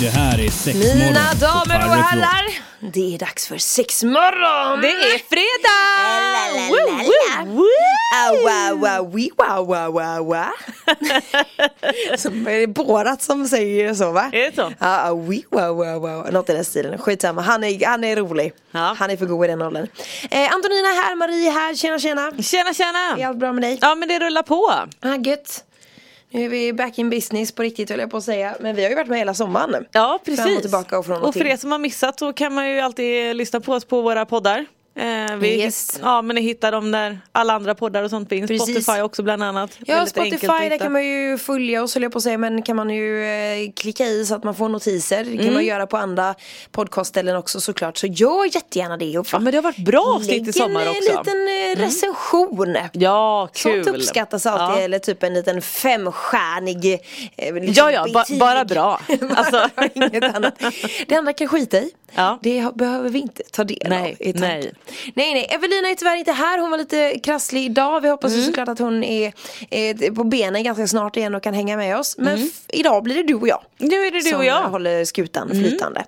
Det här är sex morgon. Mina damer och herrar, det är dags för sexmorgon! Det är fredag! Ah. Som är Borat som säger så va? Är det så? Ja, ah, wi, wa, wa, wa. Något i den stilen. Skitsamma, han är, han är rolig. Ja. Han är för god i den åldern. Eh, Antonina här, Marie här, tjena tjena. Tjena Är tjena! allt bra med dig? Ja men det rullar på. Ah, gött. Nu är vi back in business på riktigt höll jag på att säga. Men vi har ju varit med hela sommaren. Ja precis. Fram och tillbaka och från och och för till. er som har missat så kan man ju alltid lyssna på oss på våra poddar. Eh, vi, Yes. Ja men ni hittar dem där alla andra poddar och sånt finns. Precis. Spotify också bland annat. Ja, Väldigt Spotify, där kan man ju följa oss höll jag på att säga men kan man ju eh, klicka i så att man får notiser. Det kan Mm. man göra på andra podcastställen också såklart. Så gör jättegärna det. Och Ja men det har varit bra avsnitt i lägg sommar en också. Mm. eh, liten eh, recension. Ja kul. Sånt uppskattas alltid, Ja. eller typ en liten femstjärnig eh, liksom Ja, ja, ba- bara bra. Alltså. Inget annat. Det andra kan skita i. Ja. Det behöver vi inte ta del Nej, av nej. Nej, nej. Evelina är tyvärr inte här. Hon var lite krasslig idag. Vi hoppas Mm. såklart att hon är eh, på benen ganska snart igen och kan hänga med oss. Men Mm. idag blir det du och jag. Nu är det du som och jag. Mm. håller skutan flytande.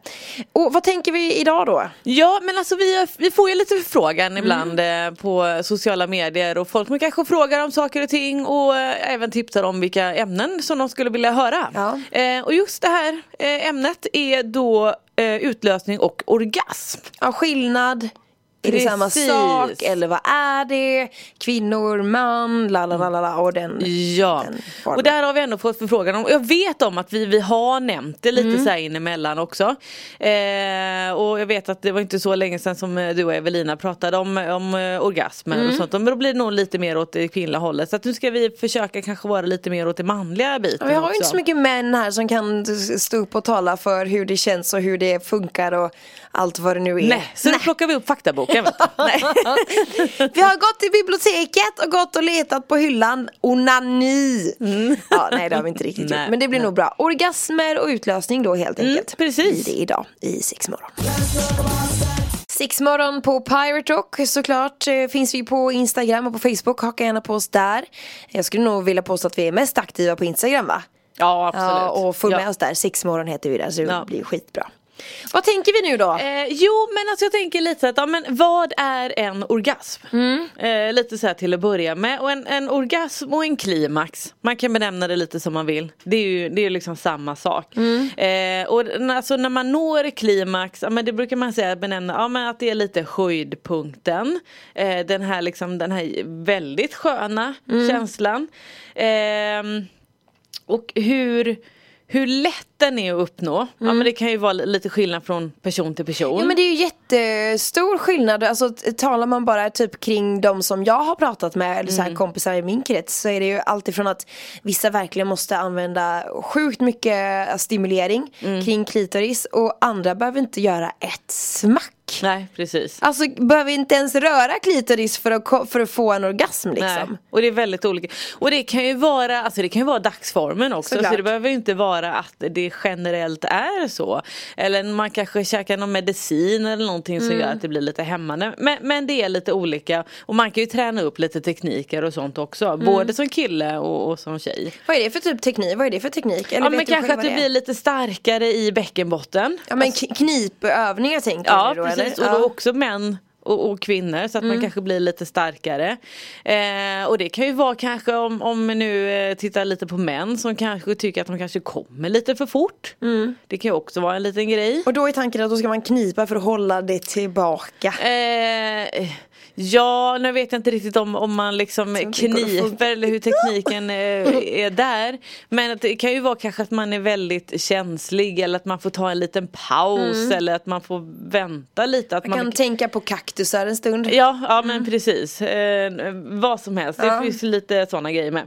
Och vad tänker vi idag då? Ja men alltså vi, vi får ju lite förfrågan Mm. ibland eh, på sociala medier och folk kanske frågar om saker och ting och eh, även tipsar om vilka ämnen som de skulle vilja höra. Ja. Eh, och just det här eh, ämnet är då eh, utlösning och orgasm. Ja, skillnad. Är det samma sak eller vad är det? Kvinnor, man, la la la la och den, Ja, den och där har vi ändå fått förfrågan om, jag vet om att vi, vi har nämnt det lite Mm. så här inemellan också. Eh, och jag vet att det var inte så länge sedan som eh, du och Evelina pratade om, om eh, orgasmer Mm. och sånt. Men då blir det nog lite mer åt det kvinnliga hållet. Så att nu ska vi försöka kanske vara lite mer åt det manliga biten Vi har också. inte så mycket män här som kan stå upp och tala för hur det känns och hur det funkar och allt vad det nu är. Nej, så nu plockar vi upp faktaboken. Du. Nej. Vi har gått till biblioteket och gått och letat på hyllan Onani Ja nej det har vi inte riktigt gjort Mm. Men det blir nej. nog bra Orgasmer och utlösning då helt enkelt precis. Blir det idag i Sexmorgon Sexmorgon på Pirate Rock såklart eh, finns vi på Instagram och på Facebook Haka gärna på oss där Jag skulle nog vilja påstå att vi är mest aktiva på Instagram va? Ja absolut. Ja, och följ med Ja. oss där, Sexmorgon heter vi där så det Ja. blir skitbra Vad tänker vi nu då? Eh, jo men alltså jag tänker lite att, ja, men vad är en orgasm? Mm. Eh, lite så här till att börja med. Och en, en orgasm och en klimax, man kan benämna det lite som man vill. Det är ju det är liksom samma sak. Mm. Eh, och alltså när man når klimax, ja, men det brukar man säga benämna, ja, men att det är lite höjdpunkten. Eh, den här liksom den här väldigt sköna Mm. känslan. Ehm, och hur, hur lätt den är att uppnå. Ja men det kan ju vara lite skillnad från person till person. Ja men det är ju jättestor skillnad, alltså talar man bara typ kring de som jag har pratat med eller Mm. så här kompisar i min krets så är det ju alltifrån att vissa verkligen måste använda sjukt mycket stimulering Mm. kring klitoris och andra behöver inte göra ett smack. Nej precis. Alltså behöver inte ens röra klitoris för att, för att få en orgasm liksom. Nej. Och det är väldigt olika. Och det kan ju vara, alltså det kan ju vara dagsformen också. Såklart. Så det behöver ju inte vara att det generellt är så. Eller man kanske käkar någon medicin eller någonting som Mm. gör att det blir lite hämmande. Men, men det är lite olika. Och man kan ju träna upp lite tekniker och sånt också. Mm. Både som kille och, och som tjej. Vad är det för typ teknik? Vad är det för teknik? Eller Ja men kanske att du blir lite starkare i bäckenbotten. Ja men k- knipövningar tänker Ja du då precis eller? och då Ja. också män och, och kvinnor så att man kanske blir lite starkare. Eh, och det kan ju vara kanske om, om vi nu eh, tittar lite på män som kanske tycker att de kanske kommer lite för fort. Det kan ju också vara en liten grej. Och då är tanken att då ska man knipa för att hålla det tillbaka. Eh, ja, nu vet jag inte riktigt om, om man liksom det kniper eller hur tekniken eh, är där. Men det kan ju vara kanske att man är väldigt känslig eller att man får ta en liten paus eller att man får vänta lite. Att Mm. Man kan tänka på kaktusar en stund. Ja, ja men precis. Eh, vad som helst. Det Ja. finns lite sådana grejer med.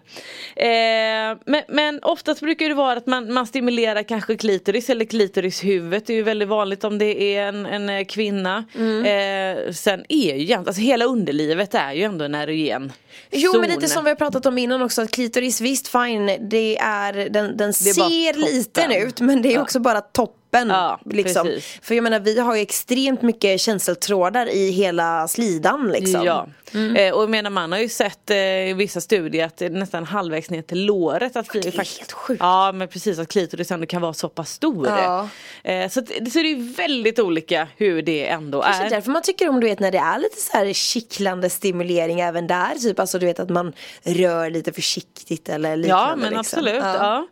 Eh, men, men oftast brukar det vara att man, man stimulerar kanske klitoris eller klitorishuvudet. Det är ju väldigt vanligt om det är en, en kvinna. Mm. Eh, sen är ju egentligen, alltså hela underlivet är ju ändå en erogen Jo zon. men lite som vi har pratat om innan också att klitoris visst fine det är den, den är bara ser liten ut men det är också bara toppen. Ja, liksom. precis. För jag menar vi har ju extremt mycket känseltrådar i hela slidan liksom. Ja, eh, och jag menar man har ju sett eh, i vissa studier att nästan halvvägs ner till låret att det är fakt- helt sjukt. Ja men precis att klitoris ändå kan vara så pass stor. Ja. Eh, så, att, så det är väldigt olika hur det ändå Kanske är. därför man tycker om du vet när det är lite så här kittlande stimulering även där. Typ alltså du vet att man rör lite försiktigt eller liknande. Ja men liksom. absolut. Ja.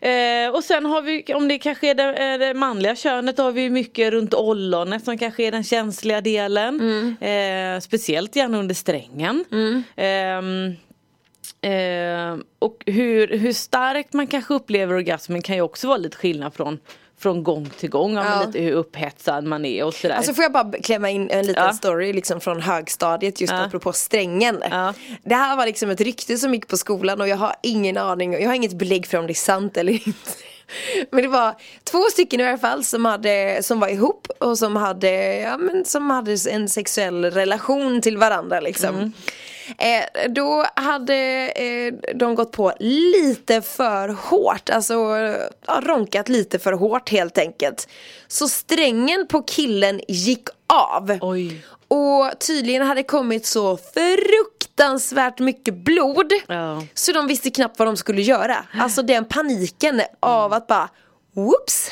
Eh, och sen har vi, om det kanske är det, är det manliga könet, då har vi mycket runt ollonet som kanske är den känsliga delen. Mm. Eh, speciellt gärna under strängen. Ehm, eh, och hur, hur starkt man kanske upplever orgasmen kan ju också vara lite skillnad från från gång till gång, ja. men lite hur upphetsad man är och sådär. Alltså får jag bara klämma in en liten Ja. story liksom från högstadiet just Ja. apropå strängen. Ja. Det här var liksom ett rykte som gick på skolan och jag har ingen aning, jag har inget belägg för om det är sant eller inte. Men det var två stycken i alla fall som, hade, som var ihop och som hade, ja, men som hade en sexuell relation till varandra liksom. Eh, då hade eh, de gått på lite för hårt, alltså ja, ronkat lite för hårt helt enkelt. Så strängen på killen gick av. Oj. Och tydligen hade kommit så fruktansvärt mycket blod Ja. Så de visste knappt vad de skulle göra Alltså den paniken av att bara Whoops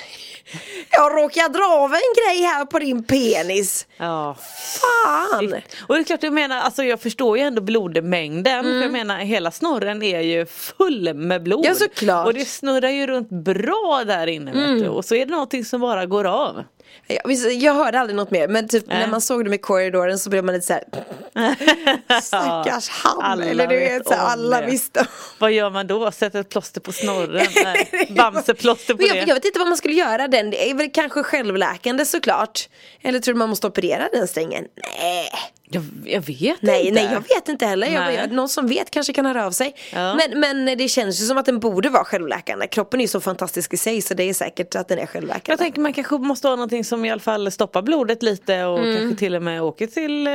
Jag råkar dra av en grej här på din penis Ja. Fan! Och det är klart jag menar, alltså jag förstår ju ändå blodmängden. För jag menar hela snorren är ju full med blod. Ja, såklart. Och det snurrar ju runt bra där inne vet du. Och så är det någonting som bara går av. Jag, hörde aldrig något mer men typ Nej. när man såg dem i korridoren så blev man lite såhär Stackars han Alla Eller du vet så alla det. visste Vad gör man då? Sätter ett plåster på snorren? Bamseplåster på jag, det? jag vet inte vad man skulle göra den, det är väl kanske självläkande såklart Eller tror du man måste operera den strängen? Nej Jag, jag vet Nej, inte. nej jag vet inte heller. Jag, jag, någon som vet kanske kan höra av sig. Ja. Men, men det känns ju som att den borde vara självläkande. Kroppen är ju så fantastisk i sig så det är säkert att den är självläkande. Jag tänker man kanske måste ha någonting som i alla fall stoppar blodet lite och kanske till och med åker till eh,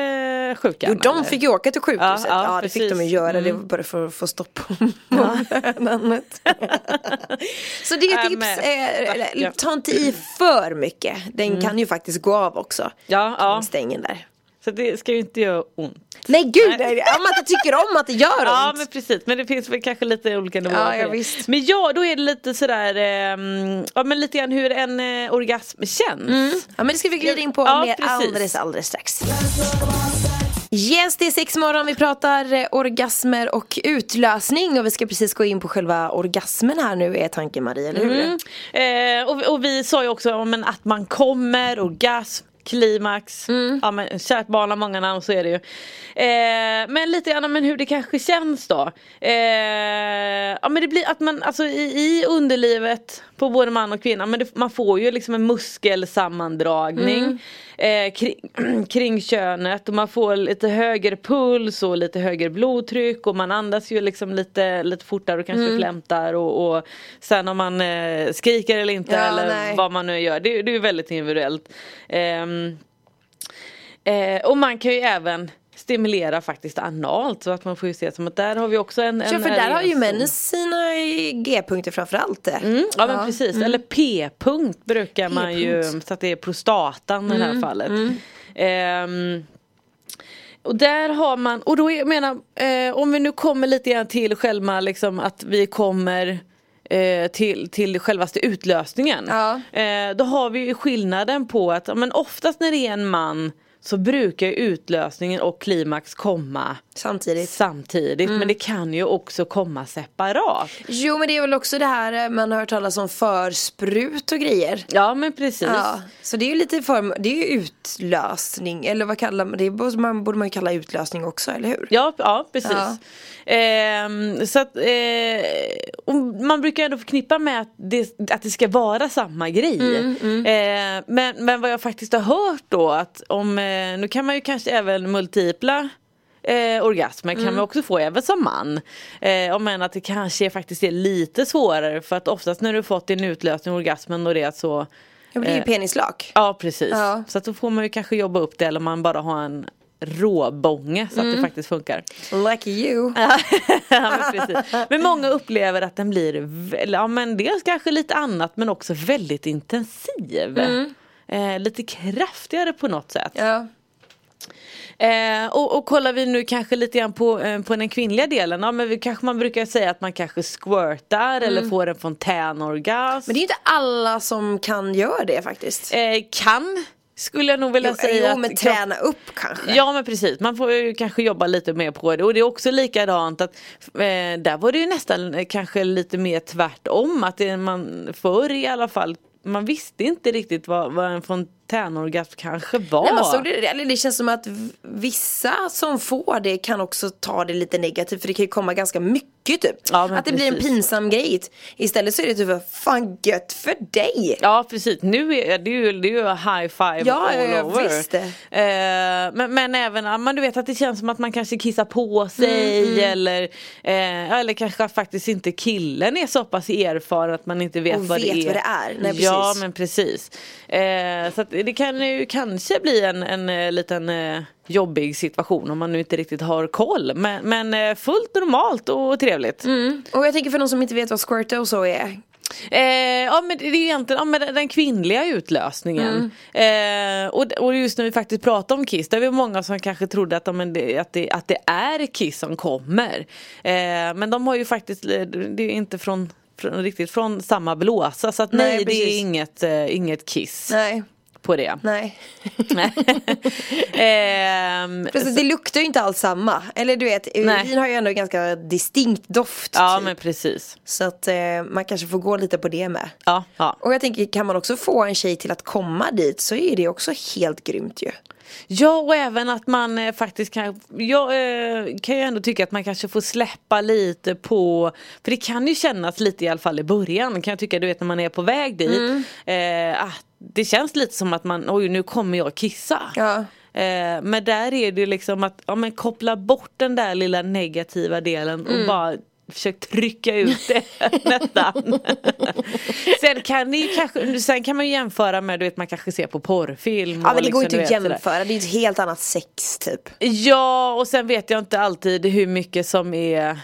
sjukan. Mm. Jo, de eller? fick ju åka till sjukhuset. Ja, Ja, ja, det fick de ju göra. Det Mm. var bara för att få stopp på namnet. så det är Äh, ett tips. stackarn. ta inte i för mycket. Den kan ju faktiskt gå av också. Mm. Ja, ja. Stängen där. Så det ska ju inte göra ont. Nej gud, Nej. om man inte tycker om att det gör Ja ont. men precis, men det finns väl kanske lite olika nivåer Ja, ja, visst. Men ja, då är det lite sådär, ehm, ja men lite grann hur en eh, orgasm känns. Ja men det ska vi glida in på Ja, mer precis. alldeles alldeles strax. Yes, det är sex morgon. Vi pratar eh, orgasmer och utlösning och vi ska precis gå in på själva orgasmen här nu är tanken Marie, eller hur? Eh, och, och vi sa ju också om en, att man kommer, orgasm, klimax, ja men kärt barn har många namn så är det ju. Eh, men lite grann men hur det kanske känns då. Eh, ja men det blir att man alltså i, i underlivet på både man och kvinna, men det, man får ju liksom en muskelsammandragning eh, kring, kring könet och man får lite högre puls och lite högre blodtryck och man andas ju liksom lite, lite fortare och kanske flämtar och, och sen om man eh, skriker eller inte Ja, eller nej. vad man nu gör. Det, det är ju väldigt individuellt. Ehm, eh, och man kan ju även stimulera faktiskt analt så att man får ju se som att där har vi också en, en Ja för där har ju männen sina G-punkter framförallt. Mm, ja men precis, eller P-punkt brukar man ju. Mm, så att det är prostatan i det här fallet. Ehm, och där har man, och då jag menar, eh, om vi nu kommer lite grann till själva liksom att vi kommer eh, till, till självaste utlösningen. Ja. Eh, då har vi ju skillnaden på att ja, men oftast när det är en man så brukar utlösningen och klimax komma Samtidigt. samtidigt Mm. men det kan ju också komma separat. Jo men det är väl också det här eh, man har hört talas om försprut och grejer. Ja men precis. Ja, så det är ju lite form, det är ju utlösning eller vad kallar man det? borde man, borde man ju kalla utlösning också, eller hur? Ja, ja precis. Ja. Ehm, så att, eh, man brukar ändå förknippa med att det, att det ska vara samma grej. Mm, Eh, men, men vad jag faktiskt har hört då att om, eh, nu kan man ju kanske även multipla Eh, orgasmer Mm. kan man också få även som man. Eh, om än att det kanske faktiskt är lite svårare för att oftast när du fått din utlösning orgasmen och det så Det blir ju Eh, penislak. Ja precis. Ja. Så att då får man ju kanske jobba upp det eller man bara har en råbånge så att det faktiskt funkar. Lucky you. ja, men, men många upplever att den blir, ja men dels kanske lite annat men också väldigt intensiv. Eh, lite kraftigare på något sätt. Ja. Eh, och, och kollar vi nu kanske lite grann på, eh, på den kvinnliga delen, ja men vi, kanske man brukar säga att man kanske squirtar eller får en fontänorgasm. Men det är inte alla som kan göra det faktiskt. eh, kan skulle jag nog vilja Jo, säga. jo men att- träna upp kanske. Ja men precis, man får ju kanske jobba lite mer på det och det är också likadant att eh, där var det ju nästan eh, kanske lite mer tvärtom att det, man förr i alla fall man visste inte riktigt vad, vad en fontänorgasm kanske var. Nej, man såg det, eller det känns som att vissa som får det kan också ta det lite negativt för det kan ju komma ganska mycket typ. Ja, men att det blir en precis. pinsam grej. Istället så är det typ fan gött för dig. Ja precis, nu är det ju, det är ju high five Ja, all ja, over. visst. Eh, men, men även, men du vet att det känns som att man kanske kissar på sig Mm, eller eh, eller kanske faktiskt inte killen är så pass erfaren att man inte vet, Och vad, vet det är. vad det är. Nej, Ja precis. men precis. Eh, så att det kan ju kanske bli en, en, eh, liten eh, jobbig situation om man nu inte riktigt har koll. Men, men eh, fullt normalt och trevligt. Och jag tänker för de som inte vet vad squirta och så är. Eh, ja men det är ju egentligen ja, men den- kvinnliga utlösningen. Eh, och, och just när vi faktiskt pratar om Kiss, det är vi många som kanske trodde att, ja, det, att, det, att det är Kiss som kommer. Eh, men de har ju faktiskt, det är inte från, från riktigt från samma blåsa så att nej, Nej, det är inget, inget Kiss Nej, på det. nej. Ehm, Precis, det luktar ju inte alls samma. Eller du vet, Nej. urin har ju ändå ganska distinkt doft. ja typ. men precis. Så att eh, man kanske får gå lite på det med. Ja, ja. Och jag tänker, kan man också få en tjej till att komma dit så är det också helt grymt ju. Ja och även att man eh, faktiskt kan, jag eh, kan ju ändå tycka att man kanske får släppa lite på, för det kan ju kännas lite i alla fall i början kan jag tycka du vet när man är på väg dit. Eh, ah, det känns lite som att man, oj nu kommer jag kissa. Ja. Eh, men där är det ju liksom att ja, men koppla bort den där lilla negativa delen och bara Försök trycka ut det nästan. sen, kan ni kanske, sen kan man ju jämföra med, du vet man kanske ser på porrfilm. Ja men det går liksom, inte du att jämföra, det är ett helt annat sex typ. Ja och sen vet jag inte alltid hur mycket som är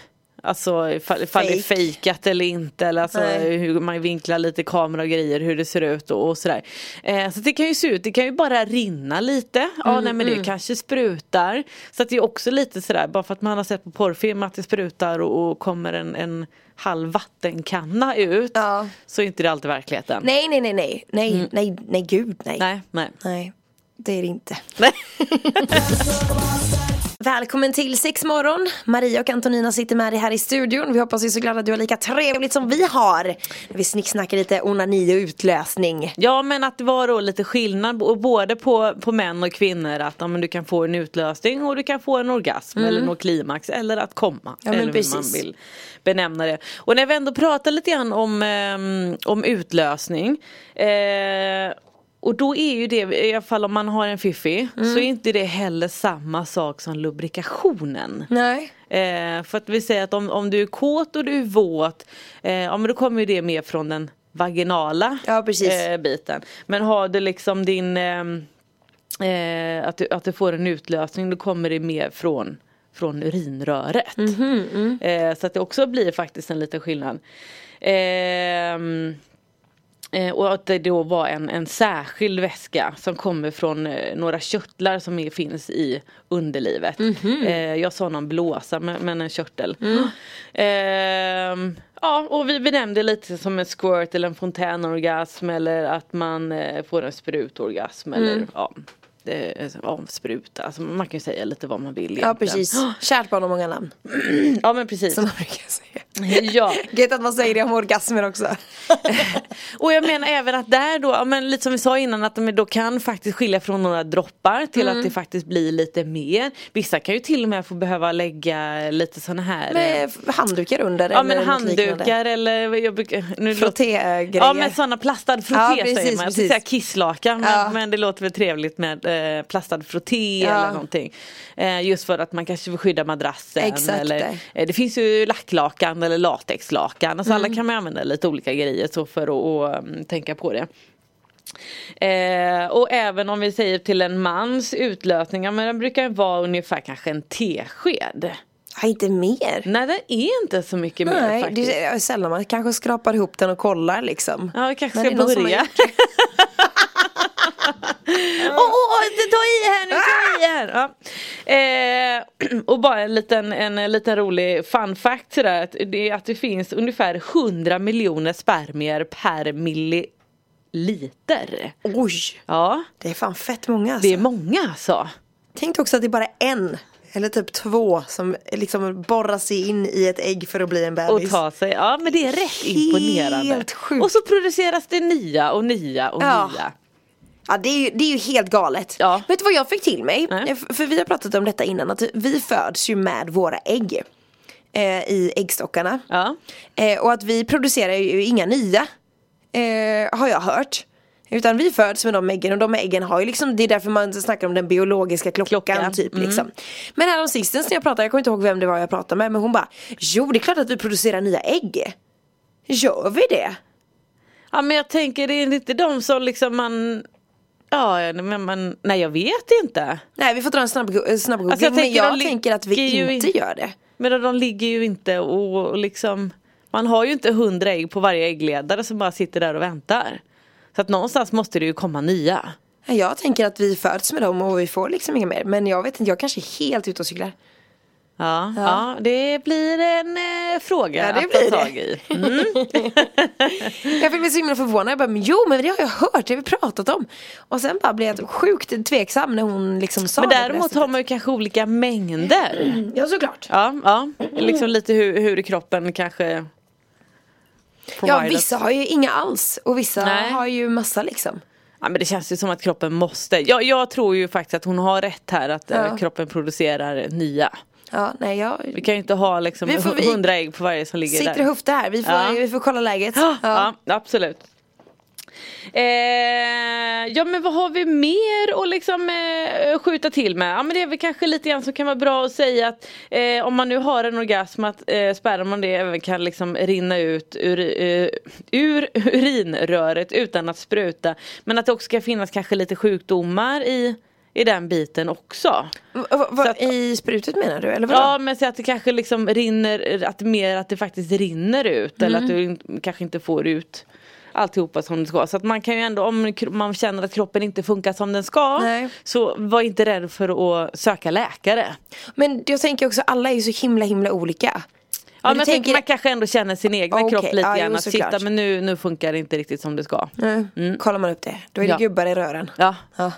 Alltså ifall, ifall det är fejkat eller inte eller alltså Nej. hur man vinklar lite kamera och grejer hur det ser ut och, och sådär. Eh, så det kan ju se ut, det kan ju bara rinna lite. Ja Mm, nej men det kanske sprutar. Så att det är också lite sådär bara för att man har sett på porrfilm att det sprutar och, och kommer en, en halv vattenkanna ut. Ja. Så är inte det alltid verkligheten. Nej nej nej nej, nej nej nej gud nej. Nej, nej. Nej, det är det inte. Nej. Välkommen till Sexmorgon. Maria och Antonina sitter med dig här i studion. Vi hoppas ju såklart att du har lika trevligt som vi har. När vi snicksnackar lite onani och utlösning. Ja men att det var då lite skillnad både på, på män och kvinnor att ja, men du kan få en utlösning och du kan få en orgasm eller nå klimax eller att komma. Mm. Ja, eller hur man precis. vill benämna det. Och när vi ändå pratar lite grann om, ehm, om utlösning eh, och då är ju det, i alla fall om man har en fiffi, Mm. så är inte det heller samma sak som lubrikationen. Nej. Eh, för att vi säger att om, om du är kåt och du är våt, eh, ja men då kommer ju det mer från den vaginala Ja, eh, biten. Men har du liksom din, ehm, eh, att, du, att du får en utlösning då kommer det mer från från urinröret. Mhm, Eh, så att det också blir faktiskt en liten skillnad. Eh, och att det då var en, en särskild väska som kommer från eh, några körtlar som är, finns i underlivet. Eh, jag sa någon blåsa men, men en körtel. Ehm, ja och vi benämnde lite som en squirt eller en fontänorgasm eller att man eh, får en sprutorgasm eller ja. Det, ja, spruta, alltså man kan ju säga lite vad man vill Ja egentligen. precis. Kärt barn har många namn. Ja men precis. Som man brukar säga. Ja. Gött att man säger det om orgasmer också. Och jag menar även att där då, men lite som vi sa innan att de då kan faktiskt skilja från några droppar till Mm. att det faktiskt blir lite mer. Vissa kan ju till och med få behöva lägga lite sådana här eh, Med handdukar under Ja eller men handdukar eller jag brukar, nu. Ja men sådana plastad frotté Ja, säger precis, man. Jag precis. säga kisslakan men, Ja. men det låter väl trevligt med eh, plastad frotté Ja. eller någonting. Eh, just för att man kanske vill skydda madrassen. Exakt eller, eh, det finns ju lacklakan eller latexlakan. Alltså Mm. alla kan man använda lite olika grejer så för att, att mm, tänka på det. Eh, och även om vi säger till en mans utlösning, ja, men den brukar vara ungefär kanske en tesked. Ja, inte mer. Nej den är inte så mycket mer Nej, faktiskt. det är sällan man kanske skrapar ihop den och kollar liksom. Ja, vi kanske Men ska det börja. det. Åh, oh, ta i här nu, ta i här! Ja. Eh, och bara en liten, en liten rolig fun fact sådär, att det är att det finns ungefär 100 miljoner spermier per milliliter. Oj, Ja, det är fan fett många alltså. det är många alltså. Tänk också att det är bara en eller typ två som liksom borrar sig in i ett ägg för att bli en Och bebis. ta sig, ja men det är rätt Helt imponerande. sjukt. Och så produceras det nya och nya och Ja. nya. Ja det är, ju, det är ju helt galet. Ja. Vet du vad jag fick till mig? Nej. F- För vi har pratat om detta innan att vi föds ju med våra ägg. Eh, I äggstockarna. Ja. Eh, och att vi producerar ju inga nya. Eh, har jag hört. Utan vi föds med de äggen och de äggen har ju liksom, det är därför man snackar om den biologiska klockan Klocka. typ Mm. liksom. Men här sistens när jag pratade, jag kommer inte ihåg vem det var jag pratade med men hon bara Jo det är klart att vi producerar nya ägg. Gör vi det? ja men jag tänker det är inte de som liksom man Ja men man, nej jag vet inte. Nej vi får dra en snabb, snabbgoogling Alltså, jag men tänker, jag tänker att vi inte in- gör det. Men de ligger ju inte och, och liksom Man har ju inte hundra ägg på varje äggledare som bara sitter där och väntar. Så att någonstans måste det ju komma nya. Jag tänker att vi föds med dem och vi får liksom inga mer. Men jag vet inte, jag kanske är helt ute och cyklar. Ja, ja. det blir en eh, fråga Ja, det att blir ta det. tag i. Mm. Jag fick bli så himla förvånad. Jag bara, men jo men det har jag hört, det har vi pratat om. Och sen bara blev jag sjukt tveksam när hon liksom sa Men det det däremot har man ju kanske olika mängder. Ja såklart. Ja, ja. liksom lite hur, hur kroppen kanske Ja vissa har ju inga alls och vissa Nej. har ju massa liksom. Ja men det känns ju som att kroppen måste. Jag, jag tror ju faktiskt att hon har rätt här att eh, Ja. kroppen producerar nya. Ja nej jag Vi kan ju inte ha liksom Vi får- vi- hundra ägg på varje som ligger sitter där. och höftar här. Vi får, Ja. vi får kolla läget. Ja, Ja. absolut. Eh, ja men vad har vi mer att liksom eh, skjuta till med? Ja men det är väl kanske lite grann som kan vara bra att säga att eh, om man nu har en orgasm att eh, sperman det även kan liksom rinna ut ur, eh, ur urinröret utan att spruta. Men att det också ska finnas kanske lite sjukdomar i, i den biten också. V- v- vad- Så att- I sprutet menar du eller vadå? Ja men så att det kanske liksom rinner, att mer att det faktiskt rinner ut eller att du in, kanske inte får ut alltihopa som det ska. Så att man kan ju ändå, om man känner att kroppen inte funkar som den ska Nej. så var inte rädd för att söka läkare. Men jag tänker också alla är ju så himla himla olika. Ja men, du jag tänker man kanske ändå känner sin egna Okej, kropp lite ja, grann att sitta men nu, nu funkar det inte riktigt som det ska. Nej, kollar man upp det. Då är det Ja. gubbar i rören. Ja. Ja.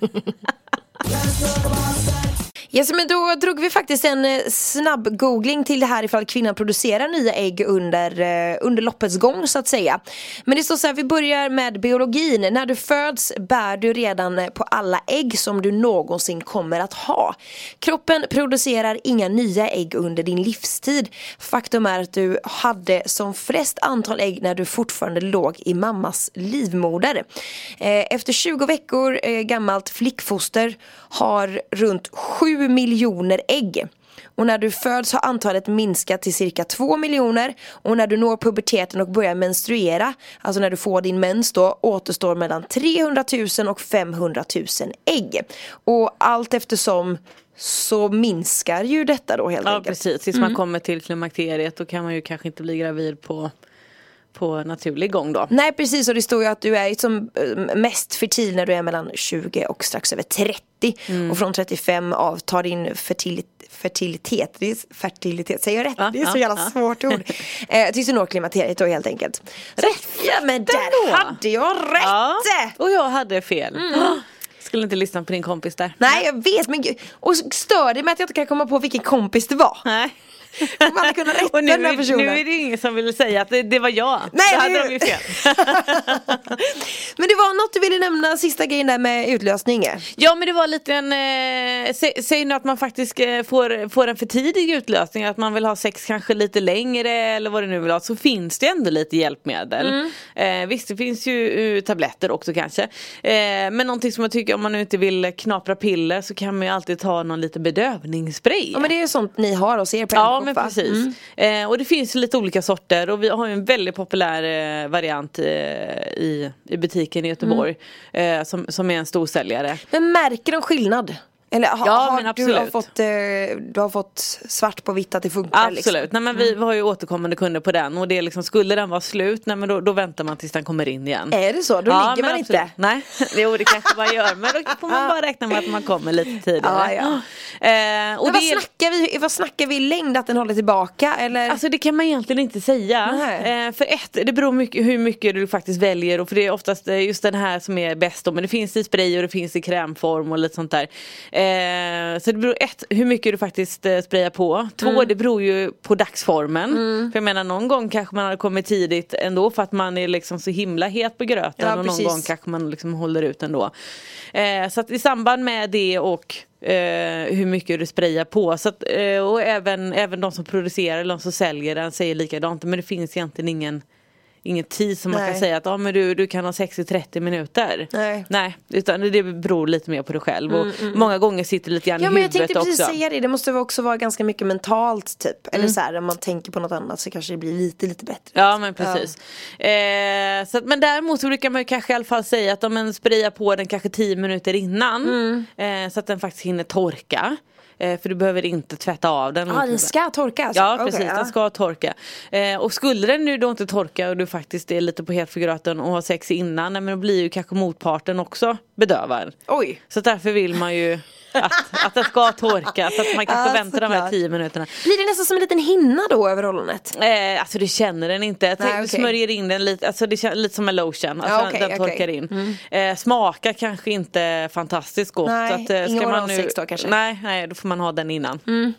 Let's talk about sex. Yes, men då drog vi faktiskt en eh, snabb googling till det här ifall kvinnan producerar nya ägg under, eh, under loppets gång så att säga. Men det står så här, vi börjar med biologin. När du föds bär du redan på alla ägg som du någonsin kommer att ha. Kroppen producerar inga nya ägg under din livstid. Faktum är att du hade som flest antal ägg när du fortfarande låg i mammas livmoder. Eh, efter 20 veckor gammalt flickfoster har runt 7 miljoner ägg. Och när du föds har antalet minskat till cirka 2 miljoner och när du når puberteten och börjar menstruera, alltså när du får din mens då, återstår mellan 300 000 och 500 000 ägg. Och allt eftersom så minskar ju detta då helt Ja enkelt. precis, tills man kommer till klimakteriet då kan man ju kanske inte bli gravid på, på naturlig gång då. Nej precis och det står ju att du är som eh, mest fertil när du är mellan 20 och strax över 30 Mm. och från 35 avtar din fertil fertilitet, det är fertilitet, säger jag rätt? Ja, det är så ja, jävla ja. svårt ord. eh, tills du når klimakteriet då helt enkelt. Rätt! Ja men där ändå. hade jag rätt! Ja, och jag hade fel. Skulle inte lyssna på din kompis där. Nej jag vet men och stör det med att jag inte kan komma på vilken kompis det var. Nej. Man hade kunnat rätta nu, den här är- personen. nu är det ingen som vill säga att det, det var jag. Nej, Då hade de ju fel. Men det var något du ville nämna, sista grejen där med utlösning. Ja men det var lite en, eh, sä, säg nu att man faktiskt eh, får, får en för tidig utlösning, att man vill ha sex kanske lite längre eller vad det nu vill ha, så finns det ändå lite hjälpmedel. Eh, visst det finns ju eh, tabletter också kanske. Eh, men någonting som jag tycker om man nu inte vill knapra piller så kan man ju alltid ta någon liten bedövningsspray. Ja men det är ju sånt ni har hos er på Ja men precis. Mm. Eh, och det finns lite olika sorter och vi har ju en väldigt populär eh, variant eh, i, i butiken i Göteborg. Mm. Eh, som, som är en storsäljare. Men märker de skillnad? Eller ha, Ja, har men du, har absolut. fått, eh, du har fått svart på vitt att det funkar? Absolut, Liksom. nej, men vi, har ju återkommande kunder på den och det är liksom, skulle den vara slut, nej, men då, då väntar man tills den kommer in igen. Är det så? Då Ja, ligger man absolut. inte? Nej, jo det kanske man gör men då får man bara räkna med att man kommer lite tidigare. Ja, Eh, och Men det vad, är- snackar vi, vad snackar vi i längd att den håller tillbaka? Eller? Alltså det kan man egentligen inte säga. Eh, för ett, det beror mycket hur mycket du faktiskt väljer och för det är oftast eh, just den här som är bäst då, men det finns i spray och det finns i krämform och lite sånt där. Eh, så det beror ett, hur mycket du faktiskt eh, sprayar på. Två, Mm. det beror ju på dagsformen. För jag menar någon gång kanske man har kommit tidigt ändå för att man är liksom så himla het på gröten Ja, och någon gång kanske man liksom håller ut ändå. Eh, så att i samband med det och eh, hur mycket du sprayar på. Så att, eh, och även, även de som producerar eller de som säljer den säger likadant. Men det finns egentligen ingen Ingen tid som man kan säga att ah, men du, du kan ha sex i 30 minuter. Nej. Nej, utan det beror lite mer på dig själv. Och Många gånger sitter det lite grann Mm, Ja i men jag huvudet tänkte precis också. säga det, det måste också vara ganska mycket mentalt typ. Eller Mm. så här, om man tänker på något annat så kanske det blir lite lite bättre. Ja men precis. Eh, så att, men däremot så brukar man ju kanske i alla fall säga att om man sprayar på den kanske 10 minuter innan. Mm. Eh, så att den faktiskt hinner torka. Eh, för du behöver inte tvätta av den. Ja den ska torka alltså? Ja Okej, precis, ja. den ska torka. Eh, och skulle den nu då inte torka och du faktiskt är lite på gröten och har sex innan, men då blir ju kanske motparten också bedövad. Oj. Så därför vill man ju att, att den ska torka så att man kanske Ja, väntar de här. 10 minuterna. Blir det nästan som en liten hinna då över ollonet? Eh, alltså det känner den inte. Jag Nej, tänker, okej. smörjer in den lite, alltså det känns lite som en lotion. Alltså Ja, okej, den okej. Mm. torkar in. Eh, smakar kanske inte fantastiskt gott. Nej, så att, eh, ska man oralsex då kanske? Nej, nej, då får man ha den innan. Mm.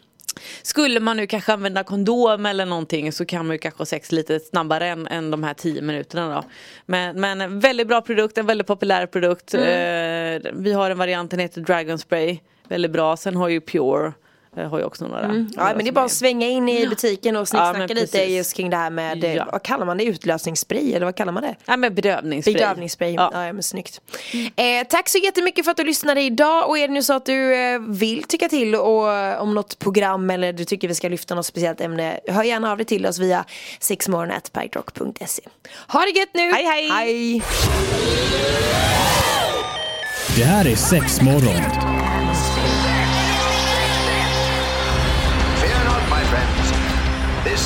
Skulle man nu kanske använda kondom eller någonting så kan man ju kanske ha sex lite snabbare än, än de här 10 minuterna då. Men, men en väldigt bra produkt, en väldigt populär produkt. Mm. Eh, vi har en variant, den heter Dragon Spray. Väldigt bra. Sen har ju Pure, eh, har ju också några. Ja några men det är bara att svänga in i butiken och Ja, snicksnacka men lite just kring det här med, Ja. vad kallar man det, utlösningsspray eller vad kallar man det? Ja men bedövningsspray. Bedövningsspray, ja. Ja. ja men snyggt. Eh, tack så jättemycket för att du lyssnade idag och är det nu så att du eh, vill tycka till och, eh, om något program eller du tycker vi ska lyfta något speciellt ämne, hör gärna av dig till oss via sexmorgon.pikerock.se. Ha det gött nu! Hej, hej. hej. Det här är sex